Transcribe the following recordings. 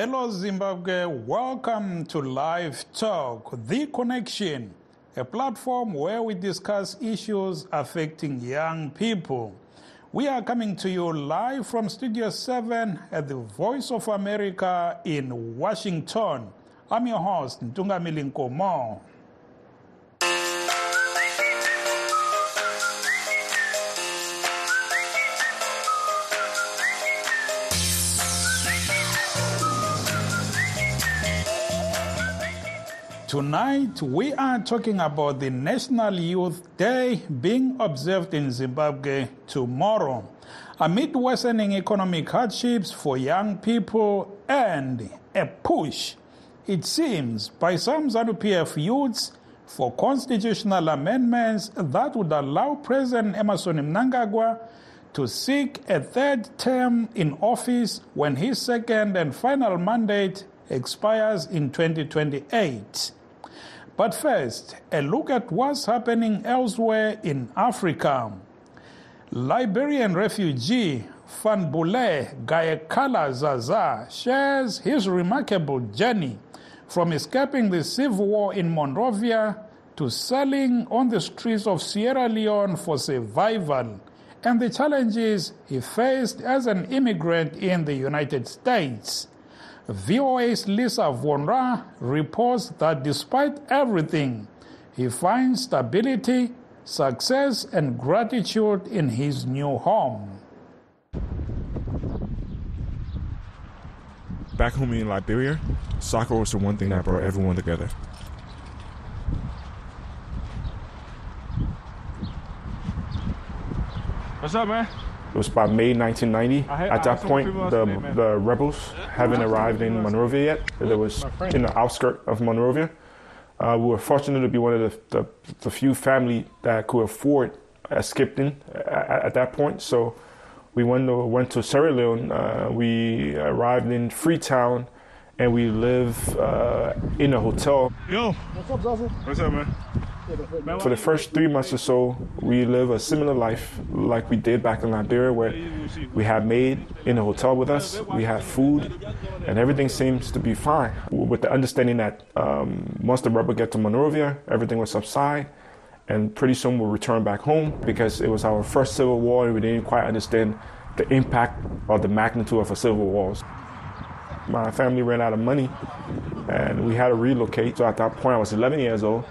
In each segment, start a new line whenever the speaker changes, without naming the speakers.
Hello, Zimbabwe. Welcome to Live Talk, The Connection, a platform where we discuss issues affecting young people. We are coming to you live from Studio 7 at the Voice of America in Washington. I'm your host, Ntungamili Nkomo. Tonight, we are talking about the National Youth Day being observed in Zimbabwe tomorrow. Amid worsening economic hardships for young people and a push, it seems, by some ZANU PF youths for constitutional amendments that would allow President Emmerson Mnangagwa to seek a third term in office when his second and final mandate expires in 2028. But first, a look at what's happening elsewhere in Africa. Liberian refugee Fanbule Gayekala Zaza shares his remarkable journey from escaping the civil war in Monrovia to selling on the streets of Sierra Leone for survival and the challenges he faced as an immigrant in the United States. VOA's Lisa Vonra reports that despite everything, he finds stability, success, and gratitude in his new home.
Back home in Liberia, soccer was the one thing that brought everyone together.
What's up, man?
It was by May 1990.
I
At that
had
point, the,
asking me, man.
the rebels haven't arrived in Monrovia yet. They was in the outskirts of Monrovia. Uh, we were fortunate to be one of the, the, the few family that could afford escaping at, at that point. So we went to, went to Sierra Leone. Uh, we arrived in Freetown, and we live uh, in a hotel.
Yo. What's up, Zaza? What's up, man?
For the first three months or so, we live a similar life like we did back in Liberia, where we had maid in the hotel with us, we had food, and everything seems to be fine. With the understanding that um, once the rubber gets to Monrovia, everything will subside, and pretty soon we'll return back home because it was our first civil war, and we didn't quite understand the impact or the magnitude of a civil war. My family ran out of money, and we had to relocate. So at that point, I was 11 years old.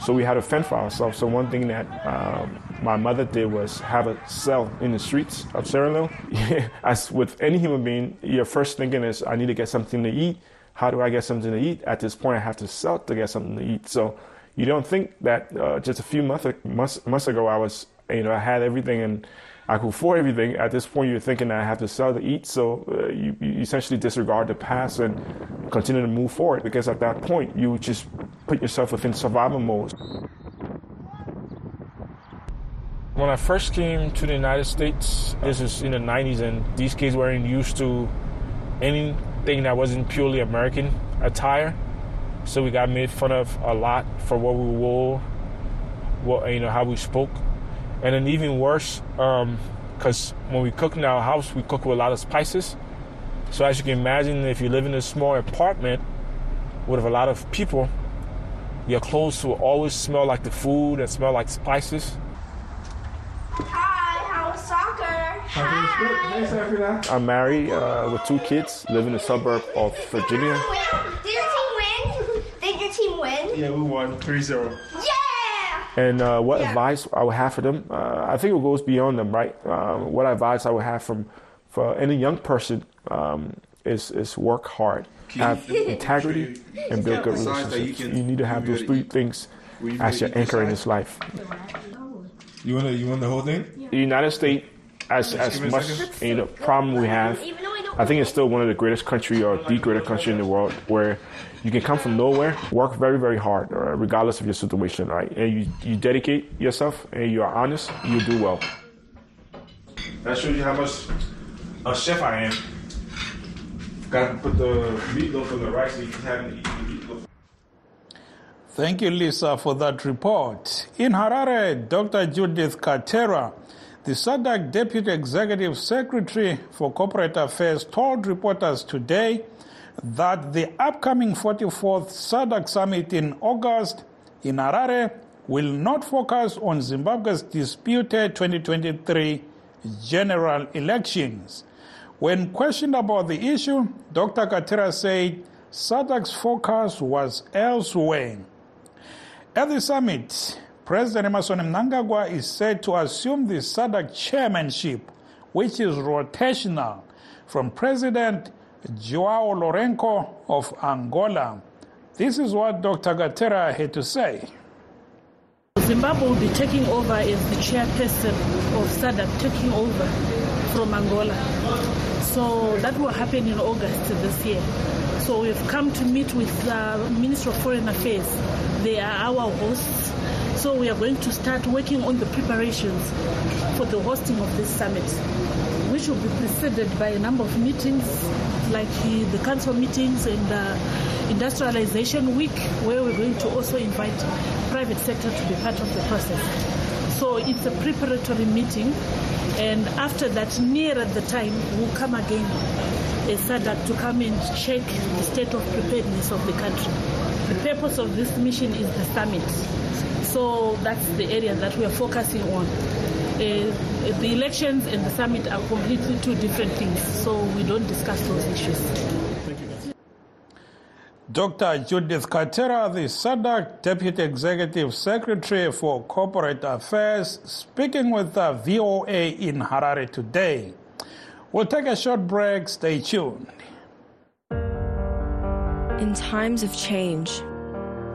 So we had to fend for ourselves. So one thing that um, my mother did was have a cell in the streets of Sierra Leone. As with any human being, your first thinking is, I need to get something to eat. How do I get something to eat? At this point, I have to sell to get something to eat. So you don't think that uh, just a few months, months months ago, I was, you know, I had everything and I could afford everything. At this point, you're thinking that I have to sell to eat. So uh, you, you essentially disregard the past and continue to move forward because at that point, you just put yourself within survival mode. When I first came to the United States, this is in the 90s, and these kids weren't used to anything that wasn't purely American attire. So we got made fun of a lot for what we wore, what you know, how we spoke, and then even worse, because when we cook in our house, we cook with a lot of spices. So as you can imagine, if you live in a small apartment with a lot of people, your clothes will always smell like the food and smell like spices.
Hi, how was soccer? Hi.
I'm married uh, with two kids, live in the suburb of Virginia.
Did your team win? Did your team win?
Yeah, we won 3 0.
Yeah!
And uh, what
Yeah.
advice I would have for them? Uh, I think it goes beyond them, right? Um, what advice I would have from for any young person um, is is work hard, have integrity, and build good
Besides that, you
relationships.
can-
You need to have those three things
you
as your anchor in
this
this life.
You want, you want the whole thing?
The United States, as as
give a
much
second.
you know problem we have,
Even though I
think it's still one of the greatest country or the greatest country in the world where you can come from nowhere, work very, very hard, uh, regardless of your situation, right? And you, you dedicate yourself and you are honest, you do well. That shows you how much a chef I am. Got to put the meatloaf on the rice so you can have eat the meatloaf.
Thank you, Lisa, for that report. In Harare, Dr. Judith Kateera, the SADC Deputy Executive Secretary for Corporate Affairs, told reporters today that the upcoming 44th SADC summit in August in Harare will not focus on Zimbabwe's disputed 2023 general elections. When questioned about the issue, Dr. Kateera said SADC's focus was elsewhere. At the summit, President Emmerson Mnangagwa is said to assume the SADC chairmanship, which is rotational, from President Joao Lourenco of Angola. This is what Dr. Kateera had to say.
Zimbabwe will be taking over as the chairperson of SADC, taking over from Angola. So that will happen in August this year. So we've come to meet with the Minister of Foreign Affairs. They are our hosts. So we are going to start working on the preparations for the hosting of this summit, which will be preceded by a number of meetings, like the, the council meetings and uh, industrialization week, where we're going to also invite private sector to be part of the process. So it's a preparatory meeting, and after that, nearer the time, we'll come again as SADC to come and check the state of preparedness of the country. The purpose of this mission is the summit. So that's the area that we are focusing on. Uh, the elections and the summit are completely two different things, so we don't discuss those issues.
Dr. Judith Kateera, the SADC Deputy Executive Secretary for Corporate Affairs, speaking with the VOA in Harare today. We'll take a short break. Stay tuned.
In times of change,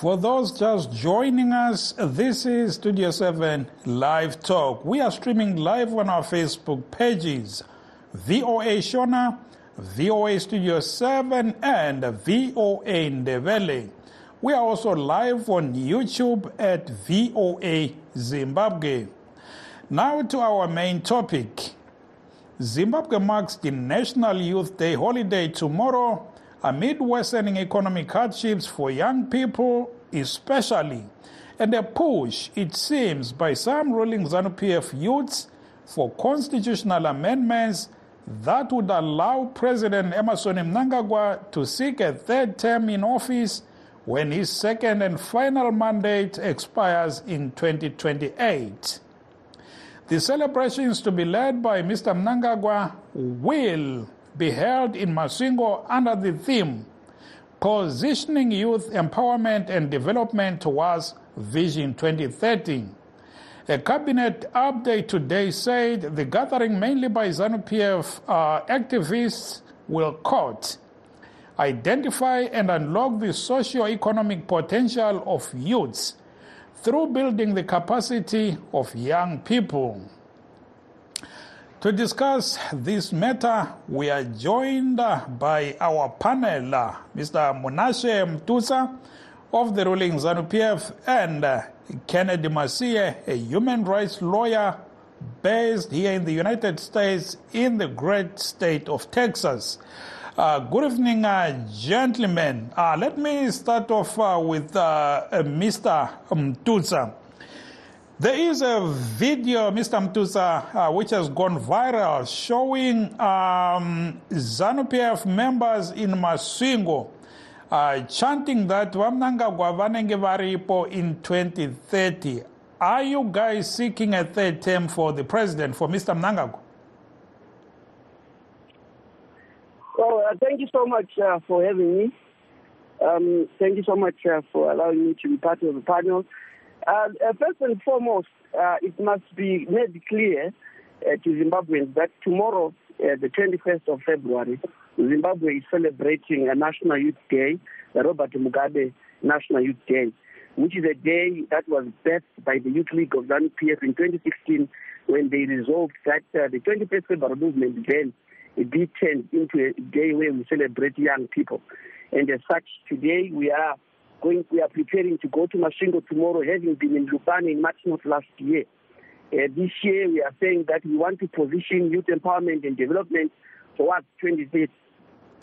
For those just joining us, this is Studio 7 Live Talk. We are streaming live on our Facebook pages VOA Shona, VOA Studio 7, and VOA Ndebele. We are also live on YouTube at VOA Zimbabwe. Now to our main topic. Zimbabwe marks the National Youth Day holiday tomorrow amid worsening economic hardships for young people, especially, and a push, it seems, by some ruling ZANU PF youths for constitutional amendments that would allow President Emmerson Mnangagwa to seek a third term in office when his second and final mandate expires in 2028. The celebrations to be led by Mr. Mnangagwa will be held in Masvingo under the theme Positioning Youth Empowerment and Development towards Vision 2030. A cabinet update today said the gathering, mainly by ZANU PF uh, activists, will quote, identify and unlock the socio-economic potential of youths through building the capacity of young people. To discuss this matter, we are joined by our panel, Mr. Munashe Mtusa of the ruling ZANU PF and Kennedy Masiye, a human rights lawyer based here in the United States in the great state of Texas. Uh, good evening, uh, gentlemen. Uh, let me start off uh, with uh, Mr. Mtusa. There is a video, Mr. Mtusa, uh, which has gone viral showing um, ZANU PF members in Masvingo uh, chanting that Vamnangagwa vanenge varipo in 2030. Are you guys seeking a third term for the president, for Mr. Mnangagwa?
Well, uh, thank you so much uh, for having me. Um, thank you so much uh, for allowing me to be part of the panel. Uh, uh, first and foremost, uh, it must be made clear uh, to Zimbabweans that tomorrow, uh, the 21st of February, Zimbabwe is celebrating a National Youth Day, the Robert Mugabe National Youth Day, which is a day that was birthed by the Youth League of ZANU-PF in 2016 when they resolved that uh, the 21st February movement then be turned into a day where we celebrate young people. And as such, today we are going, we are preparing to go to Masvingo tomorrow, having been in Lupane in March of last year. Uh, this year we are saying that we want to position youth empowerment and development towards 2030.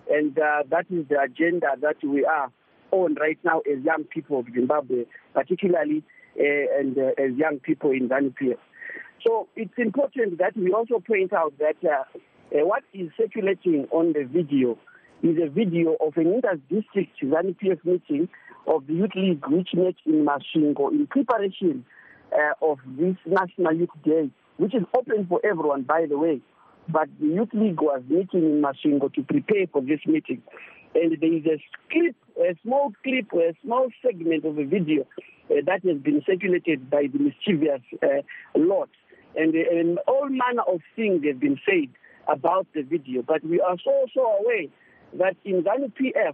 And uh, that is the agenda that we are on right now as young people of Zimbabwe, particularly uh, and uh, as young people in ZANU-PF. So it's important that we also point out that uh, uh, what is circulating on the video is a video of an inter-district ZANU-PF meeting of the Youth League which met in Masvingo in preparation uh, of this National Youth Day, which is open for everyone, by the way. But the Youth League was meeting in Masvingo to prepare for this meeting. And there is a clip, a small clip, a small segment of a video uh, that has been circulated by the mischievous uh, lot. And, and all manner of things have been said about the video. But we are so, so aware that in ZANU PF,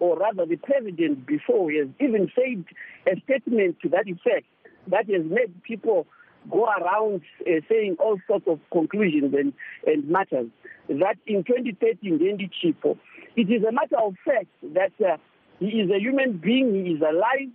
or rather the president before, he has even said a statement to that effect that has made people go around uh, saying all sorts of conclusions and, and matters. That in 2013, Ndendi Chipho, it is a matter of fact that uh, he is a human being, he is alive,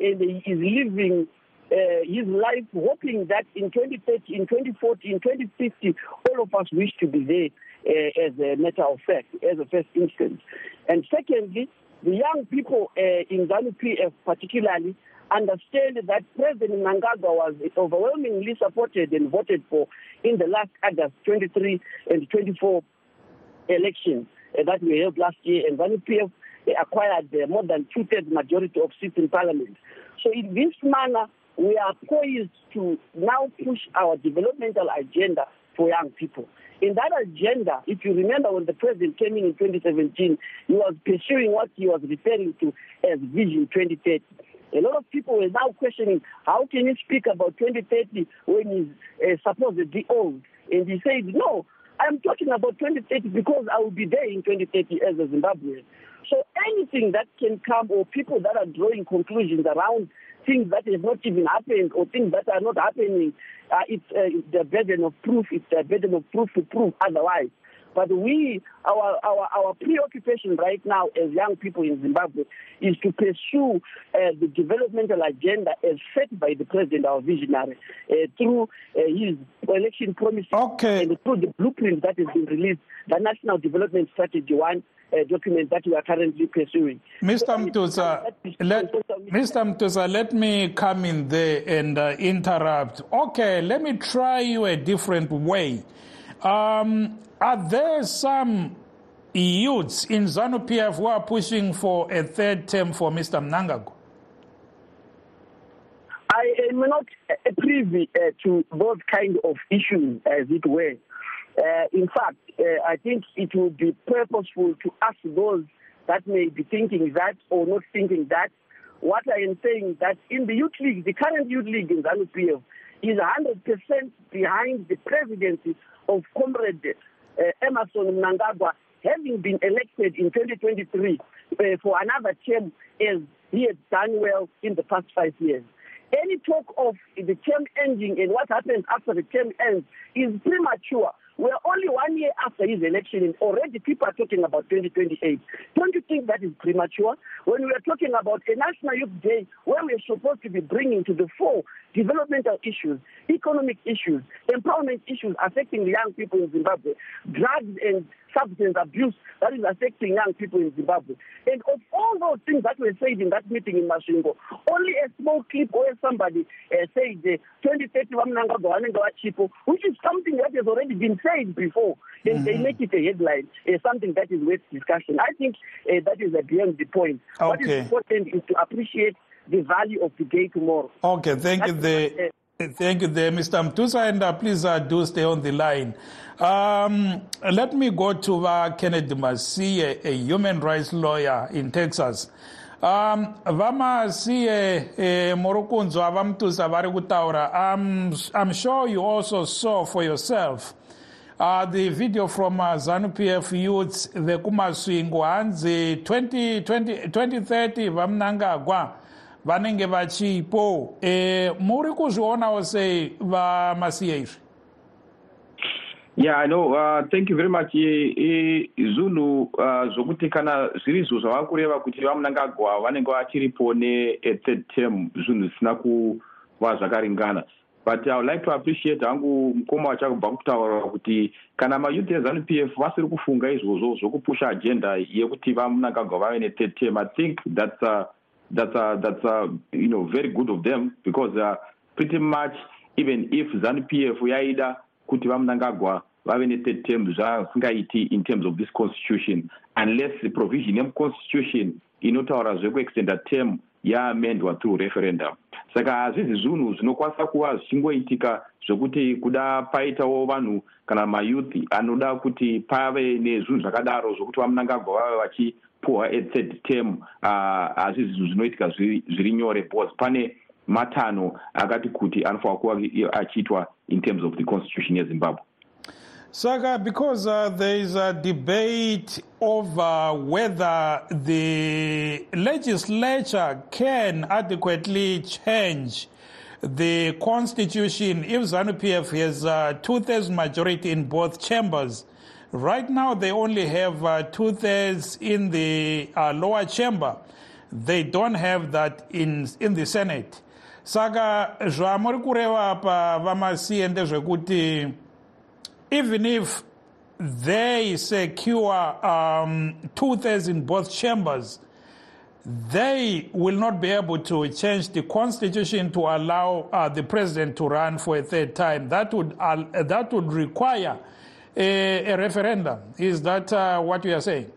and he is living uh, his life, hoping that in 2030, in 2040, in 2050, all of us wish to be there uh, as a matter of fact, as a first instance. And secondly, the young people uh, in ZANU PF particularly understand that President Mnangagwa was overwhelmingly supported and voted for in the last August 23 and 24 elections uh, that we held last year, and ZANU PF acquired uh, more than two-thirds majority of seats in parliament. So in this manner, we are poised to now push our developmental agenda for young people. In that agenda, if you remember when the president came in in 2017, he was pursuing what he was referring to as Vision 2030. A lot of people were now questioning how can you speak about 2030 when he's uh, supposedly old? And he said, no, I'm talking about 2030 because I will be there in 2030 as a Zimbabwean. So anything that can come or people that are drawing conclusions around things that have not even happened or things that are not happening, uh, it's, uh, it's the burden of proof. It's the burden of proof to prove otherwise. But we, our, our, our preoccupation right now as young people in Zimbabwe is to pursue uh, the developmental agenda as set by the president, our visionary, uh, through uh, his election promises
okay.
and through the blueprint that has been released, the National Development Strategy 1, uh, document that we are currently pursuing.
Mr. Mtusa, let, Mr. Mtusa, let me come in there and uh, interrupt. Okay, let me try you a different way. Um, are there some youths in ZANU PF who are pushing for a third term for Mr. Mnangagwa?
I am not privy uh, to those kind of issues, as it were. Uh, in fact, uh, I think it would be purposeful to ask those that may be thinking that or not thinking that. What I am saying that in the youth league, the current youth league in ZANU PF is 100% behind the presidency of Comrade uh, Emmerson Mnangagwa, having been elected in 2023 uh, for another term as he has done well in the past five years. Any talk of the term ending and what happens after the term ends is premature. We're only one year after his election, and already people are talking about 2028. Don't you think that is premature? When we are talking about a National Youth Day, where we're supposed to be bringing to the fore developmental issues, economic issues, empowerment issues affecting young people in Zimbabwe, drugs and substance abuse that is affecting young people in Zimbabwe. And of all those things that were said in that meeting in Masvingo, only a small clip where somebody uh, said uh, 2030 Chipo, which is something that has already been said before, and mm-hmm. they make it a headline, uh, something that is worth discussion. I think uh, that is uh, beyond the point.
Okay.
What is important is to appreciate the value of the day tomorrow.
Okay, thank you. The, Thank you there, Mr. Mtusa, and uh, please uh, do stay on the line. Um, let me go to uh, Kennedy Masiye, a human rights lawyer in Texas. Um, vamasiye eh, morukunzwa vamtusa vari I'm, sure you also saw for yourself uh, the video from uh, ZANU-PF youths 20, 20, 2030 vamunangagwa vanenge vachipo. E, muri kuzvionawo sei vamasiye izvi?
Yeah i know uh, thank you very much. Zunhu uh, zvokuti kana zviri izvo zvava kureva kuti vamunangagwa vanenge vachiripo ne-third term zvinhu zvisina kuva zvakaringana. But i would like to appreciate hangu mukoma wachakubva kutaura kuti kana mayouth ezanup f vasiri kufunga izvozvo zvokupusha agenda yekuti vamunangagwa vave ne-third term i think that's uh, that's uh, that's uh, you know very good of them because uh, pretty much even if zanup f yaida kuti vamunangagwa vave ne-third term zvasingaiti in terms of this constitution unless provision yemuconstitution inotaura zvekuextenda term yaamendwa through referendum. Saka hazvizi zvinhu zvinokwanisa kuva zvichingoitika zvekuti kuda paitawo vanhu kana mayouth anoda kuti pave nezvinhu zvakadaro zvokuti vamunangagwa vave vachipuhwa ethird term hazvizi zvinhu zvinoitika zviri nyore because pane matanho akati kuti anofanira kuva achiitwa in terms of the constitution yezimbabwe
Saka, because uh, there is a debate over whether the legislature can adequately change the constitution if ZANU-PF has a two-thirds majority in both chambers. Right now, they only have uh, two-thirds in the uh, lower chamber. They don't have that in, in the Senate. Saka, zvamuri kureva apa vamasiye ndezvekuti even if they secure um, two thirds in both chambers, they will not be able to change the constitution to allow uh, the president to run for a third time. That would uh, that would require a, a referendum. Is that uh, what you are saying?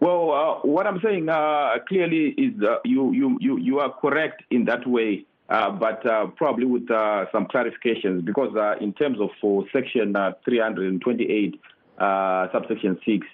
Well, uh, what I'm saying uh, clearly is you, you you you are correct in that way. Uh, but uh, probably with uh, some clarifications, because uh, in terms of for section uh, 328, uh, subsection 6,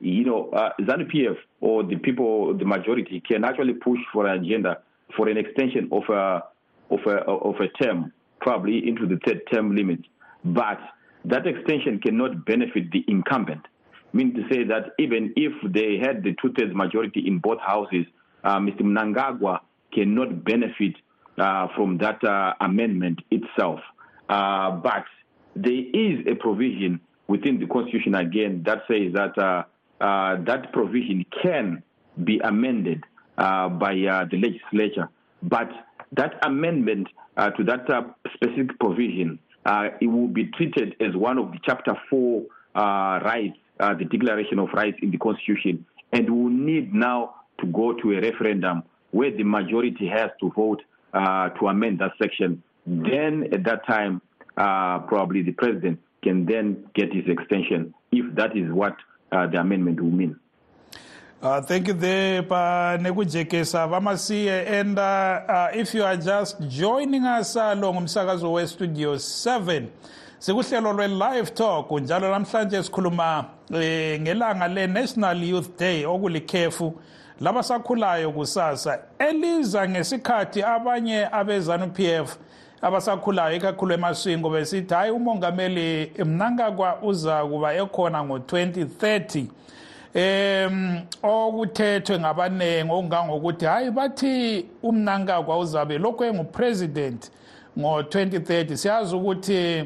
you know, ZANU PF or the people, the majority, can actually push for an agenda for an extension of a, of a, of a term, probably into the third term limit. But that extension cannot benefit the incumbent. I mean to say that even if they had the two thirds majority in both houses, Mr. Mnangagwa cannot benefit uh, from that uh, amendment itself. Uh, but there is a provision within the Constitution again that says that uh, uh, that provision can be amended uh, by the legislature. But that amendment to that specific provision, it will be treated as one of the Chapter 4 rights, the Declaration of Rights in the Constitution, and will need now to go to a referendum where the majority has to vote uh, to amend that section, then at that time, uh, probably the president can then get his extension if that is what uh, the amendment will mean.
Uh, thank you there, Nekujekesa. Vamasiye. And uh, uh, if you are just joining us along umsakazo we Studio 7, sikuhlelo lwe-live talk njalo namhlanje sikhuluma eh, ngelanga le-national youth day okulikhefu labasakhulayo kusasa. Eliza ngesikhathi abanye abezanu-pf abasakhulayo ikakhulu emaswingo besithi hayi umongameli mnangagwa uza kuba ekhona ngo-2030 um okuthethwe ngabaningi okungangokuthi hayi bathi umnankagwa uzabe lokhu engupresident ngo-2030 siyazi ukuthi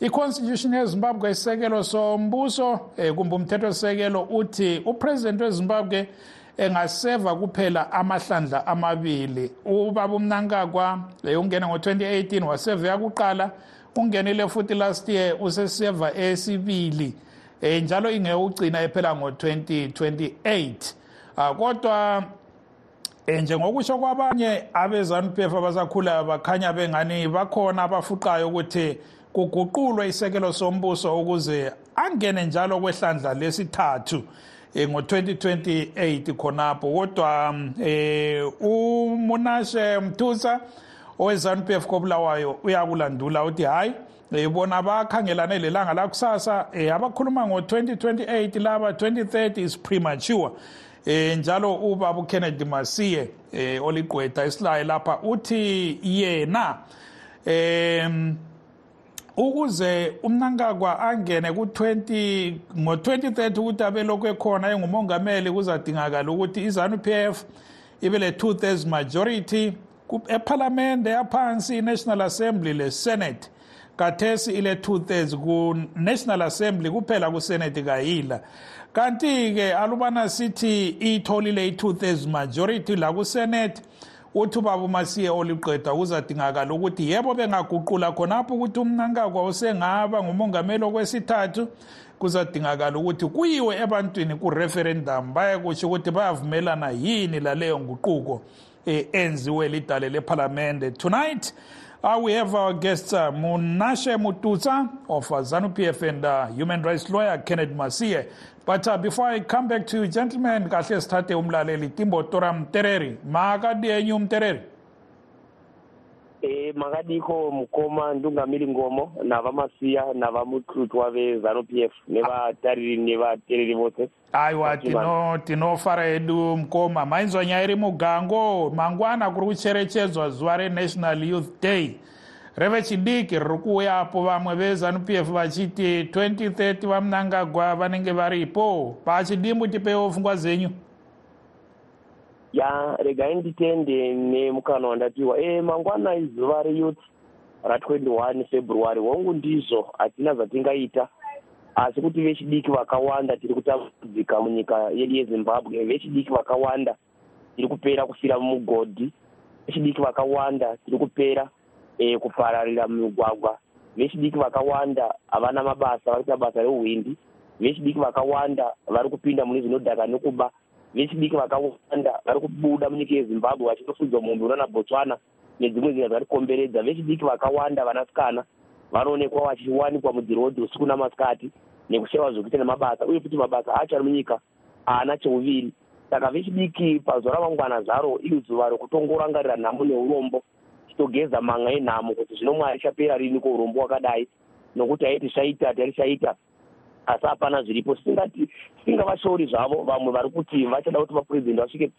i-constitution yezimbabwe isisekelo sombuso um kumbe umthetho sisekelo uthi upresident wezimbabwe engaseva kuphela amahlandla amabili. Ubaba umnankagwa ungena ngo-2018 waseva yakuqala ungenile futhi last year useseva esibili eh njalo ingekugcina ephela ngo-2028 uh, kodwa eh njengokusho kwabanye abezanupf abasakhulayo bakhanya bengani bakhona abafuqayo ukuthi kuguqulwe isekelo sombuso ukuze angene njalo kwehlandla lesithathu eh ngo-2028 khonapho. Kodwa eh umunashe mthusa owezanu p f kobulawayo uyakulandula uthi hhayi um bona bakhangelane lelanga lakusasa um abakhuluma ngo-2028 laba 2030 is premature. Eh njalo ubaba uKennedy Masiye eh oliqwetha isilaye lapha uthi yena em ukuze umnankakwa angene ku20 ngo2030 ukuthi abe lokho ekhona engumongameli kuzadingakala ukuthi izanu PF ibe le two thirds majority eParliament yaphansi iNational Assembly le Senate kathesi ile two thirds ku National Assembly kuphela ku Senate kayila. Kanti ke alubana sithi itholile i-two thirds majority la ku-senate uthi ubaba umasiye oliqeda kuzadingakala ukuthi yebo bengaguqula khonapho ukuthi umnankakwa usengaba ngumongameli okwesithathu kuzadingakala ukuthi kuyiwe ebantwini ku-referendum baye kutsho ukuthi bayavumelana yini laleyo nguquko eh, enziwe lidale lephalamende tonight. Uh, we have our guests, uh, Munashe Mututsa of uh, ZANU-PF and uh, human rights lawyer Kenneth Masie. But uh, before I come back to you, gentlemen, kahle sithathe umlaleli Timbo Tora Mtereri. Makadi enyu Mtereri.
Eh makadiko mukoma ndungamiri ngomo navamasiya navamututwa vezanu p f nevatariri nevatereri vose.
Aiwa tino tinofara hedu mukoma. Mainzwa nyaya iri mugango mangwana kuri kucherechedzwa zuva renational youth day. Reve chidiki riri kuuyapo vamwe vezanu p f vachiti 2030 vamunangagwa vanenge varipo. Pachidimbu tipewo pfungwa dzenyu
ya regai nditende nemukana wandapiwa. E mangwana izuva reyouth ra21 february. Hongu ndizvo hatina zvatingaita asi kuti vechidiki vakawanda tiri kutambudzika munyika yedu yezimbabwe. Vechidiki vakawanda tiri kupera kufira mumugodhi vechidiki vakawanda tiri kupera e, kupararira mumigwagwa vechidiki vakawanda havana mabasa vari kuita basa reuhwindi. Vechidiki vakawanda vari kupinda mune zvinodhaka nekuba vechidiki vakawanda vari kubuda munyika yezimbabwe vachindofudzwa mumbi unana botswana nedzimwe nyika dzatikomberedza vechidiki vakawanda vanasikana vanoonekwa vachiwanikwa mudhirodhi usiku namasikati nekushayiwa zvekuita nemabasa uye futi mabasa acho ari munyika haana cheuviri. Saka vechidiki pazuva ramangwana zvaro iri zuva rekutongorangarira nhamo neurombo titogeza manga enhamo kuti zvino mwari chapera rini kourombo hwakadai nokuti haiti shaita tari shaita asi hapana zviripo. Tisingavashori zvavo vamwe vari kuti vachada kuti vapurezidendi vasvike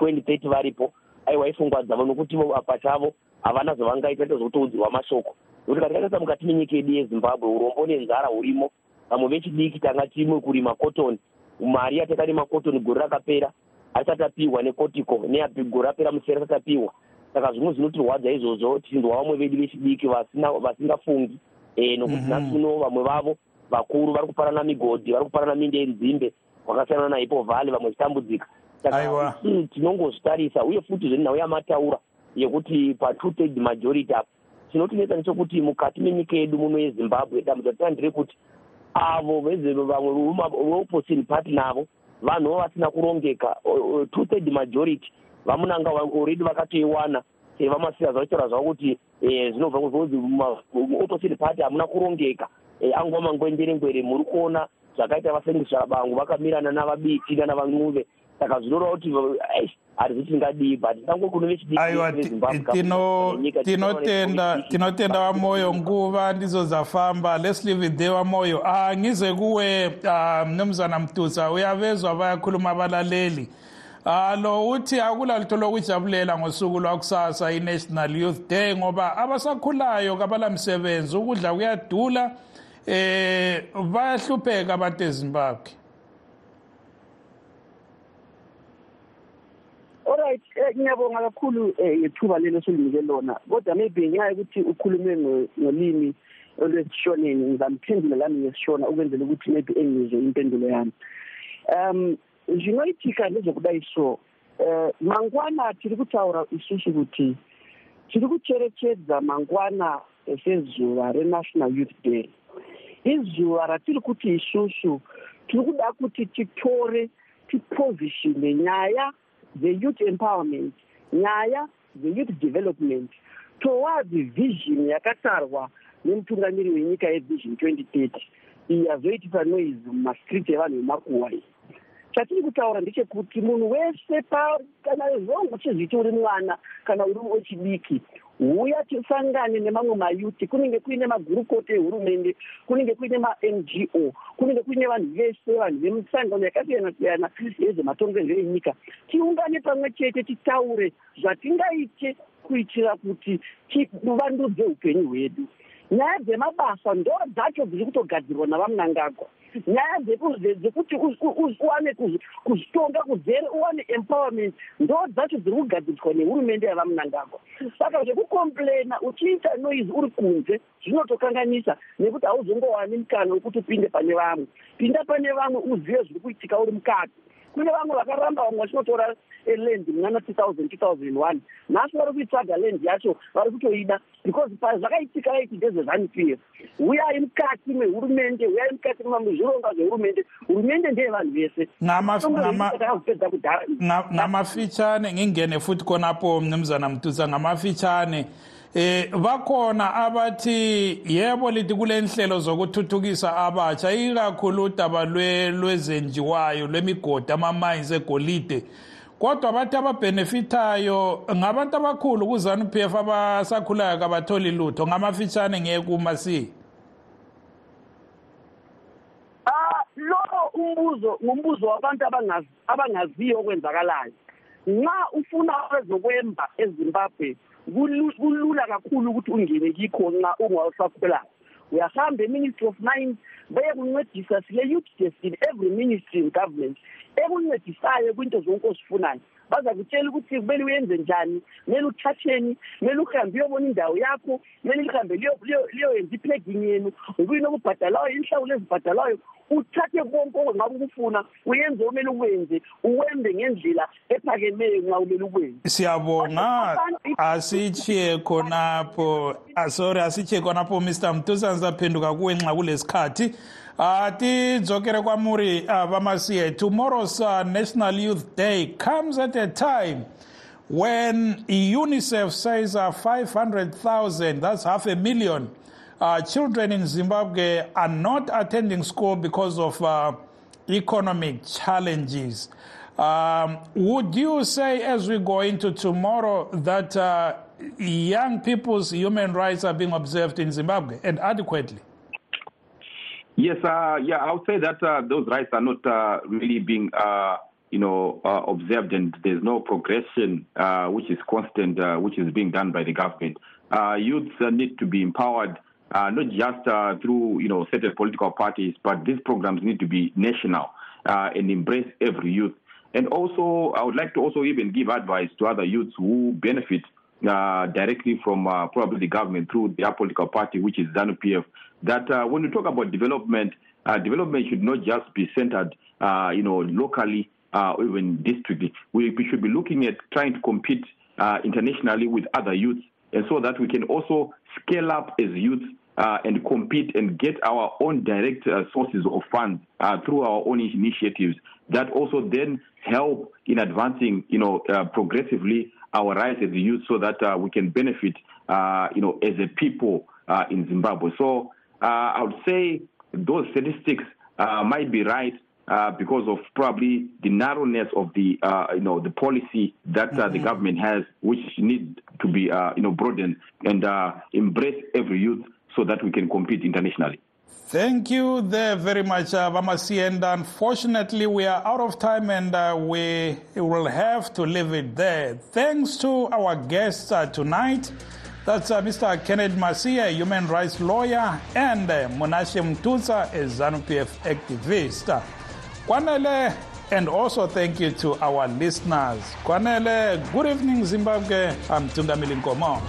2030 varipo. Aiwa ifungwa dzavo nokuti pachavo havana zvavangaita ndezvekutoudzirwa mashoko. Nokuti katikataisa mukati menyika yedu yezimbabwe urombo nenzara hurimo. Vamwe vechidiki tanga timwe kurima cotton. Mari yatakarima cotton gore rakapera harisati apiwa necotico negore rapera musere asati apiwa saka zvimwe zvinotirwadza izvozvo tichindwa vamwe vedu vechidiki vasingafungi. Nokuti nhasi uno vamwe vavo vakuru vari kuparana migodhi vari kuparana minde yenzimbe kwakasiyana naipo vhali vamwe chitambudzika saka tinongozvitarisa uye futi zvenhau yamataura yekuti patwo third majority apo chinotinetsa nechekuti mukati menyika yedu muno yezimbabwe dambudzo ratina nderekuti avo vamwe veopposition party navo vanhuvo vasina kurongeka. Two third majority vamunanga already vakatoiwana vamasiya zvavachitaura zvavo kuti zvinobva kuzi opposition party hamuna kurongeka angova mangwenderengwere muri kuona zvakaita vasengisva bangu vakamirana navabiti nanavan'uve saka zvinoreva kuti hatizi tingadii but tango kuno
aiwa tinotenda tinotenda wamoyo nguva ndizo dzafamba let's leave it there wamoyo uh, ngize kuwe mnumzana mtusa uyavezwa bayakhuluma abalaleli lo uthi akulalutho lokujabulela ngosuku lwakusasa i-National Youth Day ngoba abasakhulayo kabalamsebenzi ukudla kuyadula eh bayahlupheka abantu eZimbabwe.
Alright ngiyabonga kakhulu ngethuba lelo solinike lona. Kodwa maybe ngenxa yokuthi ukhulume ngolimi olwesishoneni ngizamphendula lami ngesishona ukwenzela ukuthi maybe engizwe impendulo yami. Um zvinoitika ndezvekudai so uh, mangwana tiri kutaura isusu kuti tiri kucherechedza mangwana sezuva renational youth day. Izuva ratiri kuti isusu tiri kuda kuti titore tipositione nyaya dzeyouth empowerment nyaya dzeyouth development towards vision yakatarwa nemutungamiri wenyika yevision 2030 iyi yazoitisa noise mumastreet evanhu vemakuwa iyi chatiri kutaura ndechekuti munhu wese kana zvongo chezviti uri mwana kana uri wechidiki uya tisangane nemamwe mayuti. Kunenge kuine magurukota ehurumende kunenge kuine mango kunenge kuine vanhu vese vanhu vemisangano yakasiyana siyana yezvematongerwo enyika tiungane pamwe chete titaure zvatingaite kuitira kuti tivandudze upenyu hwedu nyaya dzemabasa ndo dzacho dziri kutogadzirwa navamunangagwa nyaya dzekuti uwane kuzvitonga kuzere uwane empowerment ndo dzacho dziri kugadziriswa nehurumende yavamunangagwa saka zvekukomplaina uchiita noizi uri kunze zvinotokanganisa nekuti hauzongowani mukana wekuti upinde pane vamwe. Pinda pane vamwe uzive zviri kuitika uri mukati kune vamwe vakaramba vamwe vachinotora land munana two thousand two thousand one. Nhasi vari kuitsvaga land yacho vari kutoida because pazvakaitika aiti ndezvezanu p f uyai mukati mehurumende uyai mukati mezvironga zvehurumende. Hurumende ndeyevanhu vese. Takazopedza kudhara.
ngamafitshane ngingene futhi khonapo mnumzana mtusa ngamafitshane eh bakhona abathi yebo lithi kule nhlelo zokuthuthukisa abatsha ikakhulu udaba lwezenjiwayo lwemigodi ama-mines egolide. Kodwa bathi ababhenefithayo ngabantu abakhulu kuzanu p f abasakhulayo kabatholi lutho ngamafitshane ngiyekuma-c
Ah lo umbuzo ngumbuzo wabantu abangaziyo okwenzakalayo. Nxa ufuna ezokwemba ezimbabwe kulula kakhulu ukuthi ungene kikho nxa ungawasakhulayo uyahamba eministry of mines bayekuncedisa sile-youth destiny every ministry in government ekuncedisayo kwinto zonke ozifunayo. Baza kutshela ukuthi kumele uyenze njani kumele uthatheni kumele uhambe uyobona indawo yakho kumele lihambe liyoyenza iplegging yenu ukuyini okubhadalayo inhlawulo ezibhadalayo uthathe konke ongabe ukufuna uyenze omele ukwenze uwembe ngendlela ephakemeyo nxa umele ukwenze.
Siyabonga. Asitshiye khonapho. Sorry asitshiye khonapho mr mtusa ngisaphenduka kuwe nxa kulesikhathi. Uh, tidzokere kwamuri uh, vamasiye tomorrow's uh, national youth day comes at a time when unicef says uh, 500000 that's half a million uh, children in zimbabwe are not attending school because of uh, economic challenges um, would you say as we go into tomorrow that uh, young people's human rights are being observed in zimbabwe and adequately
Yes, uh, yeah, I would say that uh, those rights are not uh, really being, uh, you know, uh, observed, and there's no progression uh, which is constant, which is being done by the government. youths need to be empowered, Uh, not just uh, through, you know, certain political parties, but these programs need to be national uh, and embrace every youth. And also, I would like to also even give advice to other youths who benefit uh, directly from uh, probably the government through their political party, which is ZANU PF, that uh, when we talk about development, development should not just be centered, you know, locally or even districtly. We, we, should be looking at trying to compete internationally with other youths, and so that we can also scale up as youth uh, and compete and get our own direct uh, sources of funds uh, through our own initiatives that also then help in advancing, you know, progressively our rights as youth so that we can benefit, you know, as a people in Zimbabwe. So I would say those statistics might be right, uh, because of probably the narrowness of the uh, you know the policy that uh, mm-hmm. the government has, which need to be you know broadened and embrace every youth so that we can compete internationally.
Thank you there very much, uh, Vamasi. And unfortunately, we are out of time and uh, we will have to leave it there. Thanks to our guests uh, tonight. That's uh, Mr. Kenneth Masia, a human rights lawyer, and uh, Monashe Mtusa, a ZANU-PF activist. Kwanele, and also thank you to our listeners. Kwanele, good evening, Zimbabwe. I'm Tungamili Nkomo.